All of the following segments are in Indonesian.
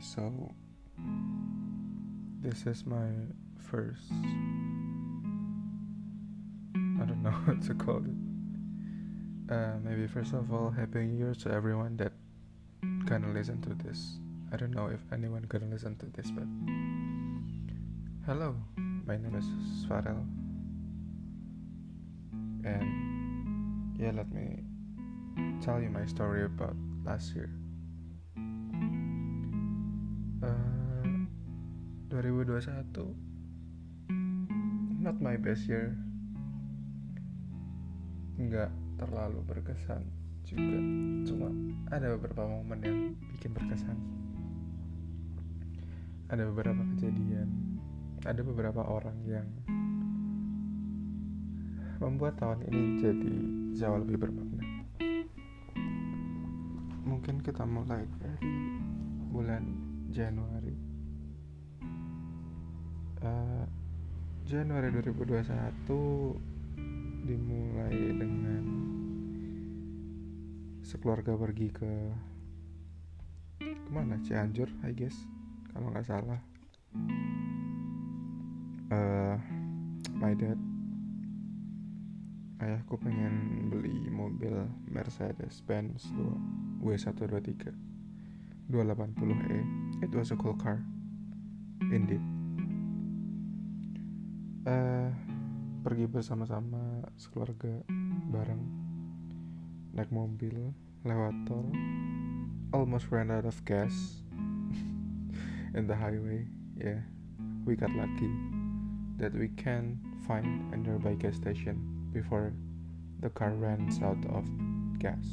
so this is my first. I don't know what to call it. Uh, maybe first of all, happy New Year to everyone that gonna listen to this. I don't know if anyone gonna listen to this, but hello, my name is Svarel, and yeah, let me tell you my story about last year. 2021 not my best year. Nggak terlalu berkesan juga. Cuma ada beberapa momen yang bikin berkesan. Ada beberapa kejadian. Ada beberapa orang yang membuat tahun ini jadi jauh lebih bermakna. Mungkin kita mulai dari bulan Januari uh, Januari 2021 dimulai dengan sekeluarga pergi ke ke mana? Cianjur I guess kalau nggak salah. Uh, my dad ayahku pengen beli mobil Mercedes Benz W123 280e it was a cool car indeed uh, pergi bersama-sama sekeluarga bareng. Naik mobil lewat tol. Almost ran out of gas. In the highway yeah. We got lucky that we can find a nearby gas station before the car runs out of gas.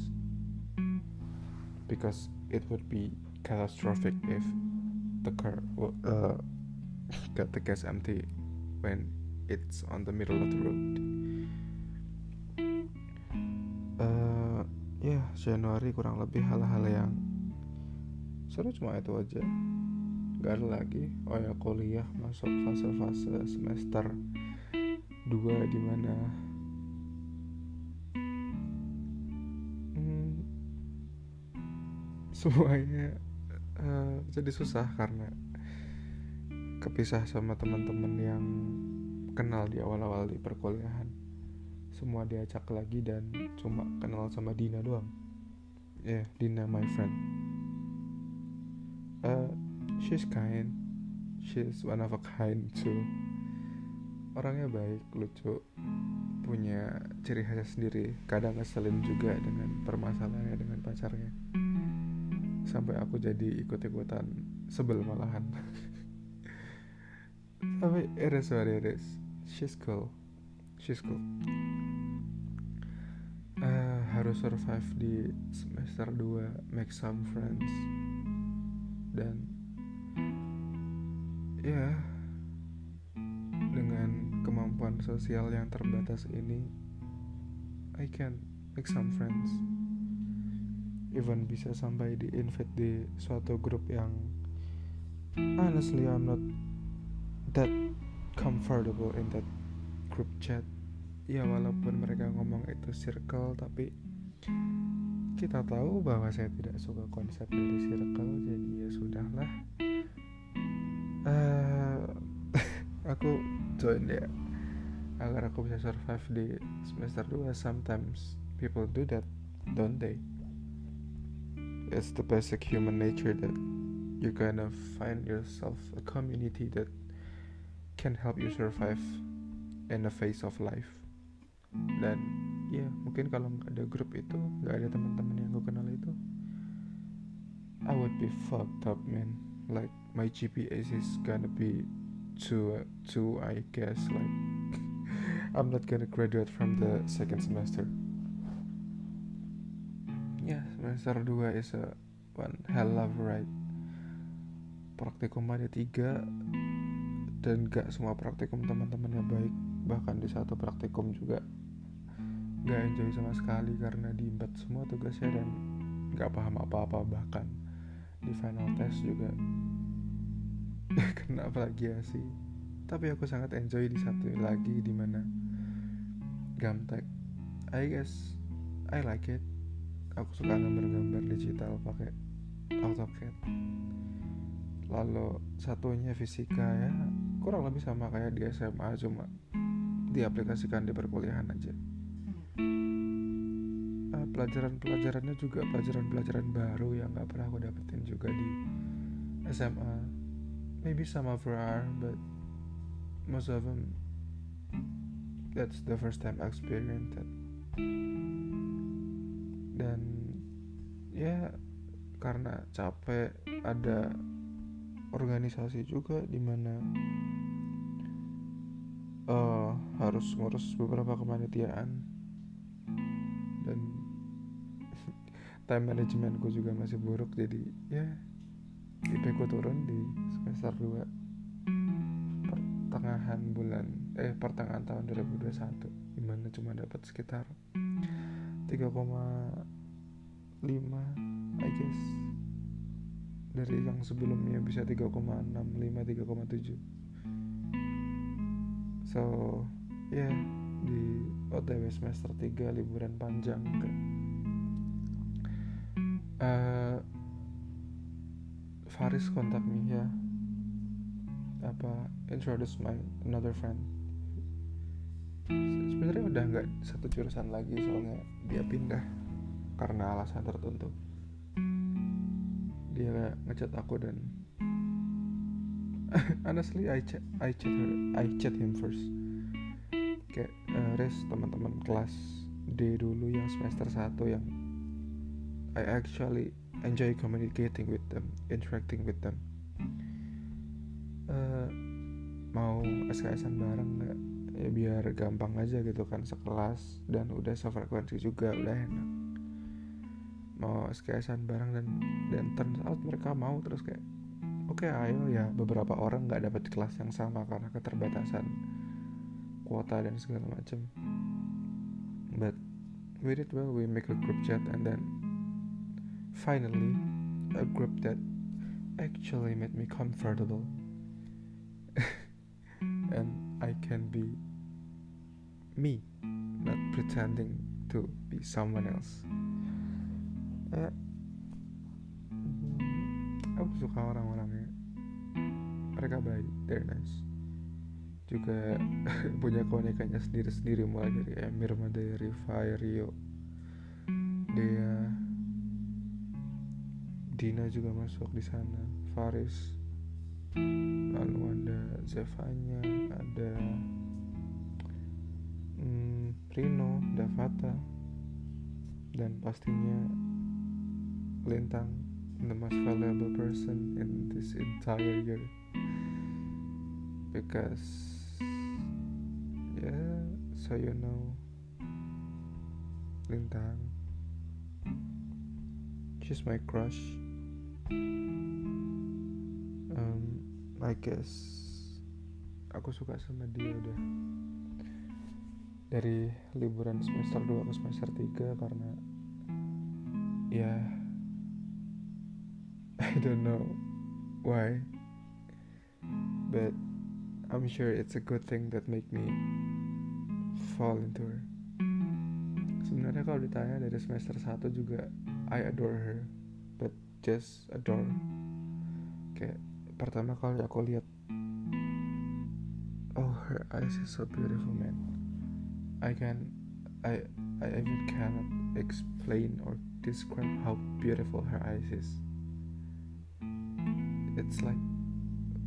Because it would be catastrophic if the car uh, got the gas empty when it's on the middle of the road. Uh, ya yeah, Januari kurang lebih hal-hal yang seru cuma itu aja. Gak ada lagi. Oh ya kuliah masuk fase-fase semester 2 di mana hmm, semuanya uh, jadi susah karena kepisah sama teman-teman yang kenal di awal-awal di perkuliahan. Semua diajak lagi dan cuma kenal sama Dina doang. Ya yeah, Dina my friend. Uh, she's kind. She's one of a kind too. Orangnya baik lucu. Punya ciri khasnya sendiri. Kadang ngeselin juga dengan permasalahannya dengan pacarnya. Sampai aku jadi ikut-ikutan sebel malahan. Tapi it is what she's cool she's cool uh, harus survive di semester 2 make some friends. Dan ya dengan kemampuan sosial yang terbatas ini I can make some friends. Even bisa sampai di invite di suatu grup yang honestly I'm not that comfortable in that group chat. Ya walaupun mereka ngomong itu circle tapi kita tahu bahwa saya tidak suka konsep dari circle jadi ya sudahlah. Uh, aku join ya agar aku bisa survive di semester 2 sometimes people do that don't they? It's the basic human nature that you kind of find yourself a community that can help you survive in the face of life. Dan ya yeah, mungkin kalau nggak ada grup itu nggak ada teman-teman yang gue kenal itu I would be fucked up man. Like my GPA is gonna be two two I guess like I'm not gonna graduate from the second semester. Ya yeah, semester 2 is a one hell of ride. Praktikum ada tiga dan gak semua praktikum teman-temannya baik. Bahkan di satu praktikum juga gak enjoy sama sekali karena diembat semua tugasnya dan gak paham apa-apa. Bahkan di final test juga ya sih tapi aku sangat enjoy di satu lagi di mana gamtek I guess I like it. Aku suka gambar-gambar digital pakai AutoCAD. Lalu satunya fisika ya kurang lebih sama kayak di SMA cuma diaplikasikan di perkuliahan aja. Uh, pelajaran-pelajarannya juga pelajaran-pelajaran baru yang nggak pernah aku dapetin juga di SMA maybe some of are but most of them that's the first time I experienced it. Dan ya karena capek ada organisasi juga di mana uh, harus ngurus beberapa kepanitiaan dan time managementku juga masih buruk jadi ya IP ku turun di semester 2 pertengahan bulan eh pertengahan tahun 2021 di mana cuma dapat sekitar 3,5 I guess dari yang sebelumnya bisa 3,65 3,7 so ya yeah, di OTW semester 3 liburan panjang ke uh, Faris kontak me ya. Apa introduce my another friend. Sebenarnya udah nggak satu jurusan lagi soalnya dia pindah karena alasan tertentu dia ngechat aku dan honestly I chat I chat her I chat him first. Kayak uh, res teman-teman kelas D dulu yang semester 1 yang I actually enjoy communicating with them interacting with them. Uh, mau SKSan bareng nggak? Ya biar gampang aja gitu kan sekelas dan udah sefrekuensi juga udah enak mau SKSan bareng dan dan turns out mereka mau terus kayak oke okay, ayo. Ya beberapa orang nggak dapat kelas yang sama karena keterbatasan kuota dan segala macam but we did well. We make a group chat and then finally a group that actually made me comfortable. And I can be me not pretending to be someone else eh, aku suka orang-orangnya. Mereka baik they're nice. Juga punya keunikannya sendiri-sendiri mulai dari Emir Madari, Rio, Dea, Dina juga masuk di sana, Faris, lalu ada Zevanya, ada hmm, Rino, Davata, dan pastinya Lintang the most valuable person in this entire year. Because yeah so you know Lintang she's my crush. Um, I guess aku suka sama dia udah. Dari liburan semester 2 ke semester 3 karena ya I don't know why, but I'm sure it's a good thing that make me fall into her. Sebenarnya kalau ditanya dari semester 1 juga I adore her, but just adore. Kayak pertama kali aku lihat Oh, her eyes is so beautiful, man. I can I I even cannot explain or describe how beautiful her eyes is. It's like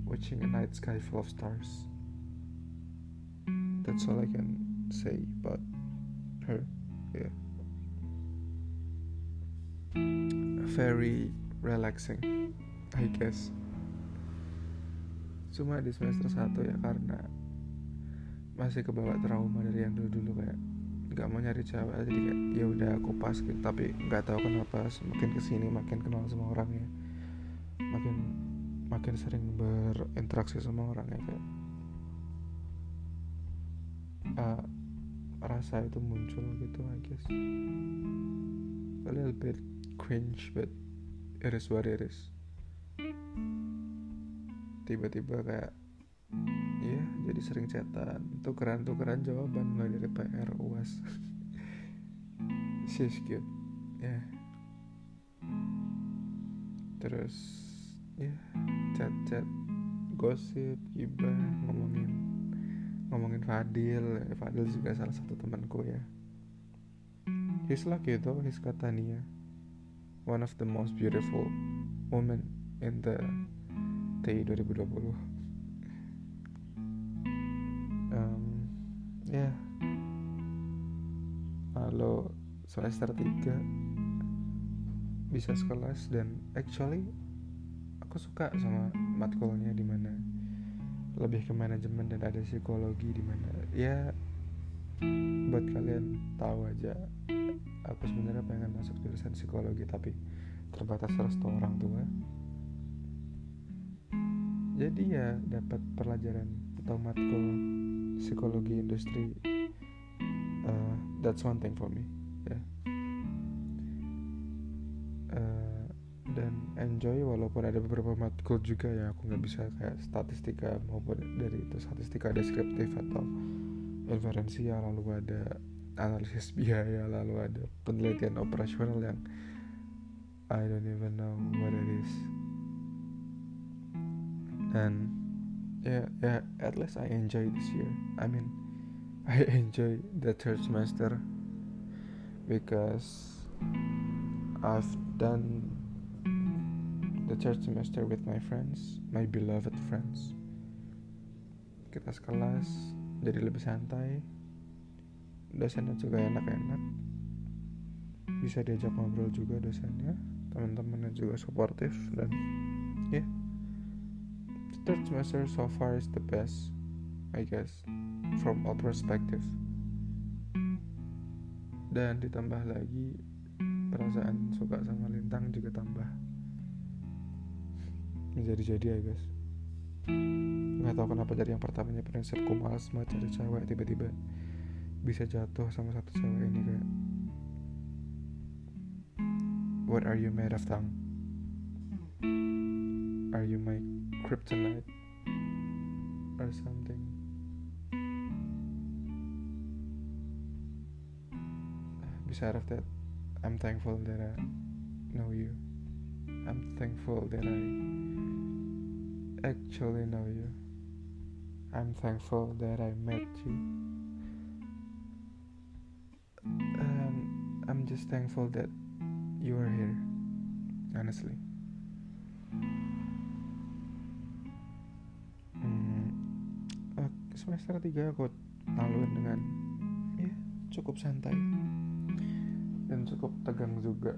watching a night sky full of stars. That's all I can say about her. Yeah. Very relaxing, I guess. Cuma di semester 1 ya karena masih kebawa trauma dari yang dulu-dulu kayak nggak mau nyari cewek jadi kayak ya udah aku pas gitu tapi nggak tahu kenapa makin ke sini makin kenal sama orangnya makin makin sering berinteraksi sama orang ya kayak uh, rasa itu muncul gitu I guess. A little bit cringe but it is what it is. Tiba-tiba kayak ya jadi sering chatan. Tukeran tukeran jawaban mulai dari PR uas she's cute. Ya yeah. terus ya chat-chat gosip gibah ngomongin ngomongin Fadil. Fadil juga salah satu temanku ya. He's lucky though he's Katania one of the most beautiful women in the TI 2020 um, ya. Yeah. lalu semester 3 bisa sekelas dan actually aku suka sama matkulnya di mana. Lebih ke manajemen dan ada psikologi di mana. Ya buat kalian tahu aja aku sebenarnya pengen masuk jurusan psikologi tapi terbatas restu orang tua. Jadi ya dapat pelajaran atau matkul psikologi industri uh, that's one thing for me ya. Yeah. uh, dan enjoy walaupun ada beberapa matkul juga ya aku nggak bisa kayak statistika maupun dari itu statistika deskriptif atau inferensial lalu ada analisis biaya lalu ada penelitian operasional yang I don't even know what it is. And yeah yeah at least I enjoy this year. I mean I enjoy the third semester because I've done the third semester with my friends my beloved friends. Kita sekelas jadi lebih santai. Dosennya juga enak-enak. Bisa diajak ngobrol juga dosennya. Teman-temannya juga suportif dan ya. Yeah, third semester so far is the best I guess from all perspective. Dan ditambah lagi perasaan suka sama lintang juga tambah menjadi-jadi ya guys nggak tahu kenapa jadi yang pertamanya prinsipku malas banget cari cewek tiba-tiba bisa jatuh sama satu cewek ini kayak What are you made of tang? Are you my kryptonite or something? Beside of that, I'm thankful that I know you. I'm thankful that I actually know you. I'm thankful that I met you. I'm just thankful that you are here, honestly. Hmm, uh, semester 3 aku laluin dengan ya cukup santai dan cukup tegang juga.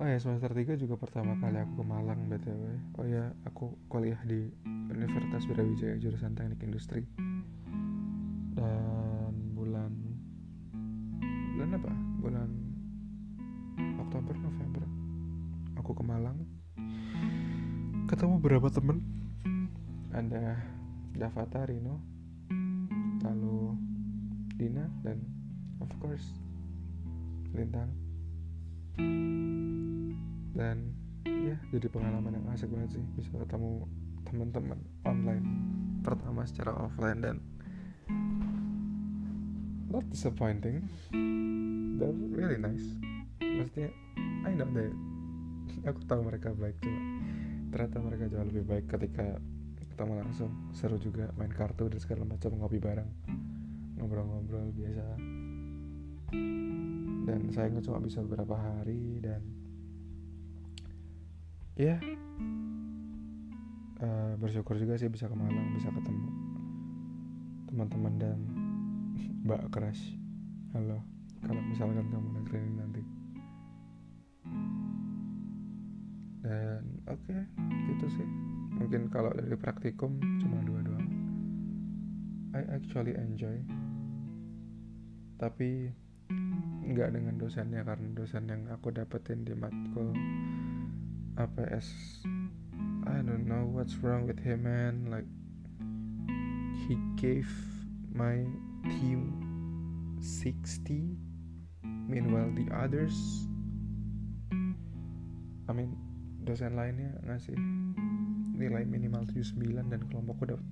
Oh ya semester 3 juga pertama kali aku ke Malang btw. Oh ya aku kuliah di Universitas Brawijaya jurusan Teknik Industri. Dan bulan bulan apa? Bulan Oktober November aku ke Malang. Ketemu beberapa temen. Ada Davata Rino lalu Dina dan of course Lintang dan ya jadi pengalaman yang asik banget sih bisa ketemu teman-teman online. Pertama secara offline dan not disappointing. They're really nice. Maksudnya I know that aku tahu mereka baik cuma ternyata mereka jauh lebih baik ketika ketemu langsung. Seru juga main kartu dan segala macam ngopi bareng ngobrol-ngobrol biasa dan sayangnya cuma bisa beberapa hari dan ya uh, bersyukur juga sih bisa ke Malang bisa ketemu teman-teman dan Mbak Crush. Halo Kalau misalkan kamu dengerin nanti. Dan oke okay, gitu sih. Mungkin kalau dari praktikum cuma dua doang. I actually enjoy. Tapi nggak dengan dosennya karena dosen yang aku dapetin di matkul APS I don't know what's wrong with him man. Like he gave my team 60 meanwhile the others I mean dosen lainnya ngasih nilai minimal 79 dan kelompokku dapat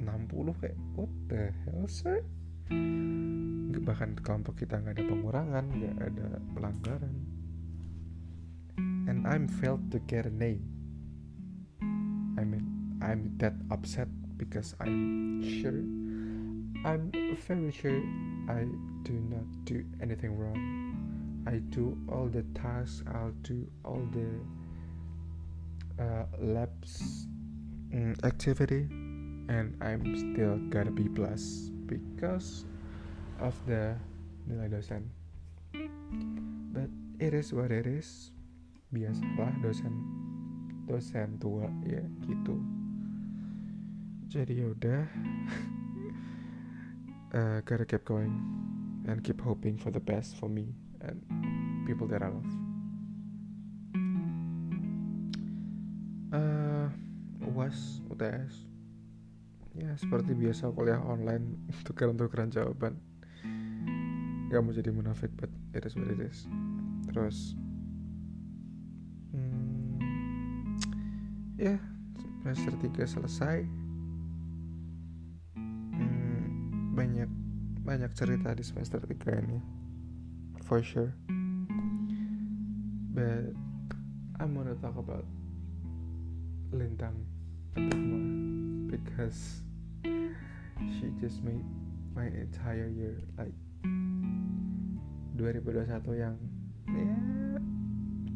60 kayak what the hell sir bahkan kelompok kita nggak ada pengurangan nggak ada pelanggaran. And I'm failed to get an A I mean I'm that upset because I'm sure I'm very sure I do not do anything wrong. I do all the tasks I'll do all the uh, labs um, activity and I'm still gonna be plus because of the nilai dosen. But it is what it is. Biasalah dosen dosen tua ya gitu. Jadi yaudah uh, gotta keep going and keep hoping for the best for me and people that I love. Uh, UAS UTS ya seperti biasa kuliah online tukeran-tukeran jawaban. Gak mau jadi munafik but it is what it is. Terus hmm, ya semester 3 selesai. Hmm, banyak banyak cerita di semester 3 ini. For sure. But I'm gonna talk about Lintang a bit more because she just made my entire year like 2021 yang ya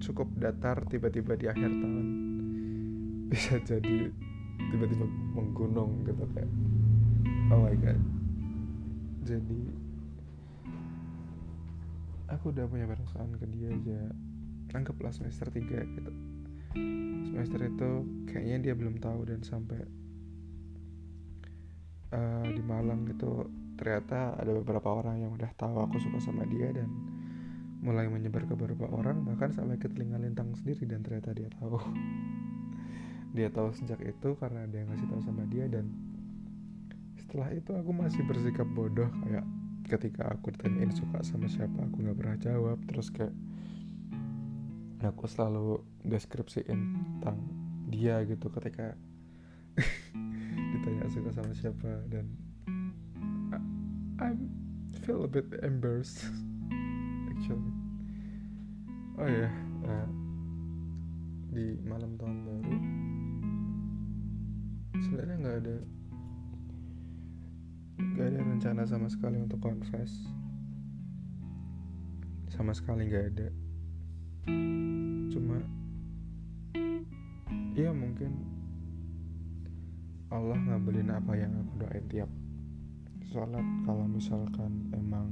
cukup datar tiba-tiba di akhir tahun. Bisa jadi tiba-tiba menggunung gitu kayak oh my god. Jadi aku udah punya perasaan ke dia aja. Anggaplah semester 3 gitu. Semester itu kayaknya dia belum tahu dan sampai uh, di Malang gitu ternyata ada beberapa orang yang udah tahu aku suka sama dia dan mulai menyebar ke beberapa orang bahkan sampai ke telinga lintang sendiri dan ternyata dia tahu. Dia tahu sejak itu karena dia ngasih tahu sama dia dan setelah itu aku masih bersikap bodoh kayak ketika aku ditanyain suka sama siapa aku nggak pernah jawab terus kayak aku selalu deskripsiin tentang dia gitu ketika suka sama siapa dan I, feel a bit embarrassed actually. Oh ya yeah, uh, di malam tahun baru sebenarnya nggak ada nggak ada rencana sama sekali untuk confess. Sama sekali nggak ada. Cuma ya mungkin Allah ngabelin apa yang aku doain tiap sholat. Kalau misalkan emang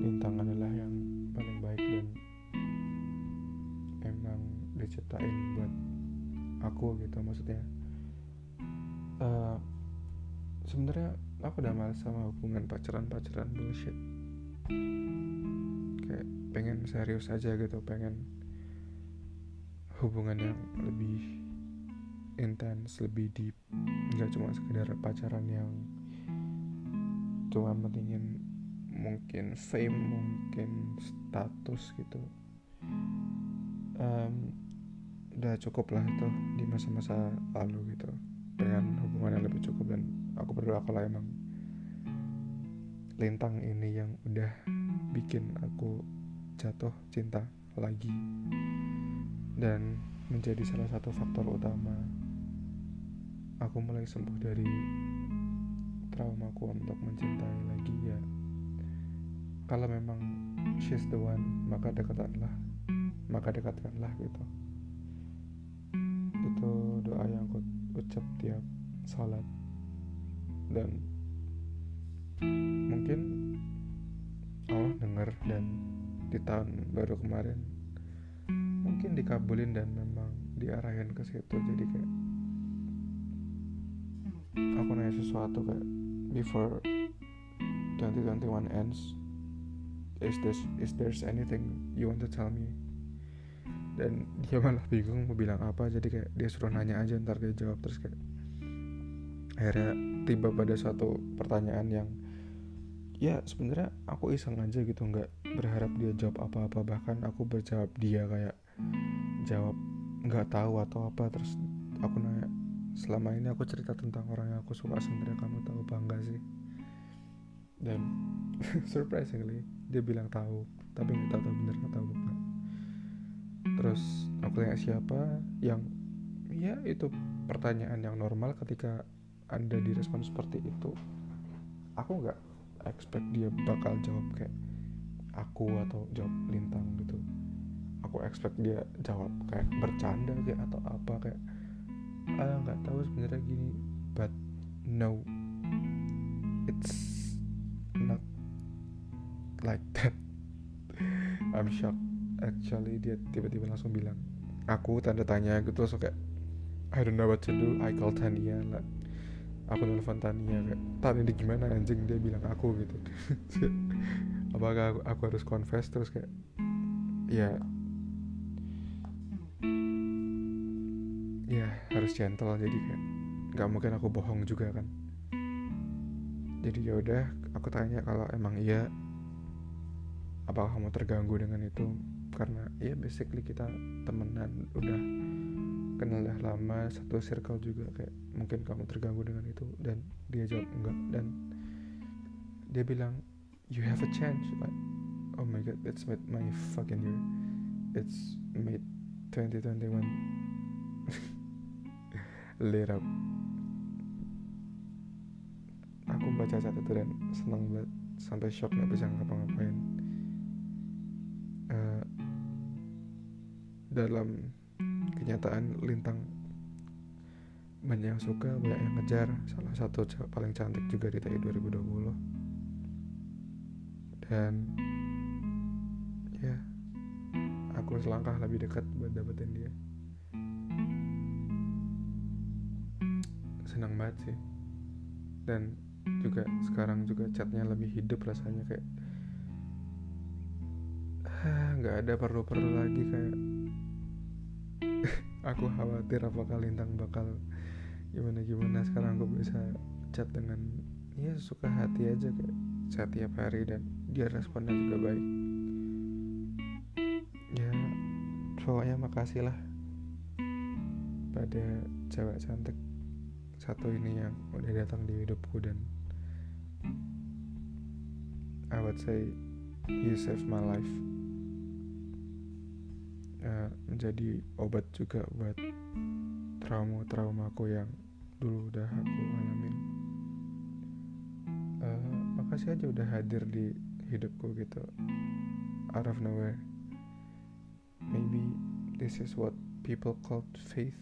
lintang adalah yang paling baik dan emang diciptain buat aku gitu maksudnya. Uh, sebenarnya aku udah males sama hubungan pacaran pacaran bullshit. Kayak pengen serius aja gitu pengen hubungan yang lebih intens lebih deep. Nggak cuma sekedar pacaran yang cuma pentingin mungkin fame mungkin status gitu. Um, udah cukup lah itu di masa-masa lalu gitu. Dengan hubungan yang lebih cukup dan aku berdoa kalau emang lintang ini yang udah bikin aku jatuh cinta lagi. Dan menjadi salah satu faktor utama aku mulai sembuh dari traumaku untuk mencintai lagi ya. Kalau memang she's the one maka dekatkanlah maka dekatkanlah gitu. Itu doa yang aku ucap tiap salat. Dan mungkin Allah dengar dan di tahun baru kemarin mungkin dikabulin dan memang diarahin ke situ. Jadi kayak aku nanya sesuatu kayak before 2021 ends is there is there's anything you want to tell me? Dan dia malah bingung mau bilang apa jadi kayak dia suruh nanya aja ntar dia jawab terus kayak akhirnya tiba pada suatu pertanyaan yang ya sebenarnya aku iseng aja gitu nggak berharap dia jawab apa-apa bahkan aku berjawab dia kayak jawab nggak tahu atau apa terus aku nanya selama ini aku cerita tentang orang yang aku suka sebenarnya kamu tahu bangga sih. Dan surprisingly dia bilang tahu tapi nggak tahu bener nggak tahu apa. Terus aku tanya siapa yang ya itu pertanyaan yang normal ketika anda direspon seperti itu. Aku nggak expect dia bakal jawab kayak aku atau jawab lintang gitu. Aku expect dia jawab kayak bercanda kayak atau apa kayak ah nggak tahu sebenarnya gini but no. It's not like that. I'm shocked. Actually dia tiba-tiba langsung bilang aku tanda tanya gitu langsung kayak I don't know what to do. I call Tania lah. Aku nelfon Tania kayak Tania ini gimana anjing? Dia bilang aku gitu. Apakah aku, aku harus confess? Terus kayak ya ya harus gentle. Jadi kayak nggak mungkin aku bohong juga kan. Jadi ya udah aku tanya kalau emang iya apakah kamu terganggu dengan itu? Karena ya basically kita temenan udah kenal dah lama satu circle juga kayak mungkin kamu terganggu dengan itu dan dia jawab enggak. Dan dia bilang you have a chance like oh my god it's made my fucking year. It's made 2021 lit up aku baca saat itu dan senang banget. Sampai shock nggak bisa ngapa-ngapain. Uh, dalam kenyataan lintang banyak yang suka banyak yang ngejar. Salah satu paling cantik juga di TI 2020 dan ya aku selangkah lebih dekat buat dapetin dia senang banget sih. Dan juga sekarang juga chatnya lebih hidup rasanya kayak nggak ada perlu-perlu lagi kayak. Aku khawatir apakah lintang bakal gimana gimana sekarang aku bisa chat dengan ya suka hati aja kayak chat tiap hari dan dia responnya juga baik. Ya pokoknya makasih lah pada cewek cantik satu ini yang udah datang di hidupku dan I would say you saved my life. Uh, menjadi obat juga buat trauma-traumaku yang dulu udah aku alamin. Uh, makasih aja udah hadir di hidupku gitu. Out of nowhere. Maybe this is what people call faith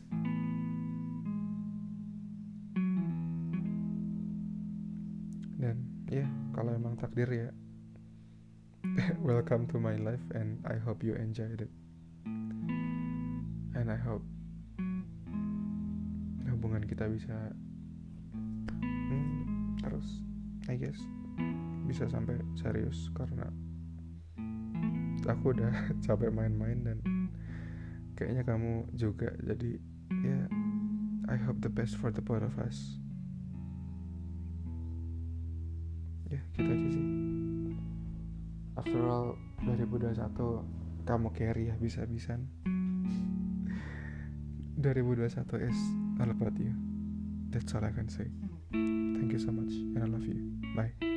ya kalau emang takdir ya. Welcome to my life and I hope you enjoyed it. And I hope hubungan kita bisa hmm, terus I guess bisa sampai serius karena aku udah capek main-main dan kayaknya kamu juga. Jadi ya yeah, I hope the best for the both of us ya gitu aja sih. After all 2021 kamu carry ya bisa-bisan. 2021 is all about you. That's all I can say. Thank you so much and I love you. Bye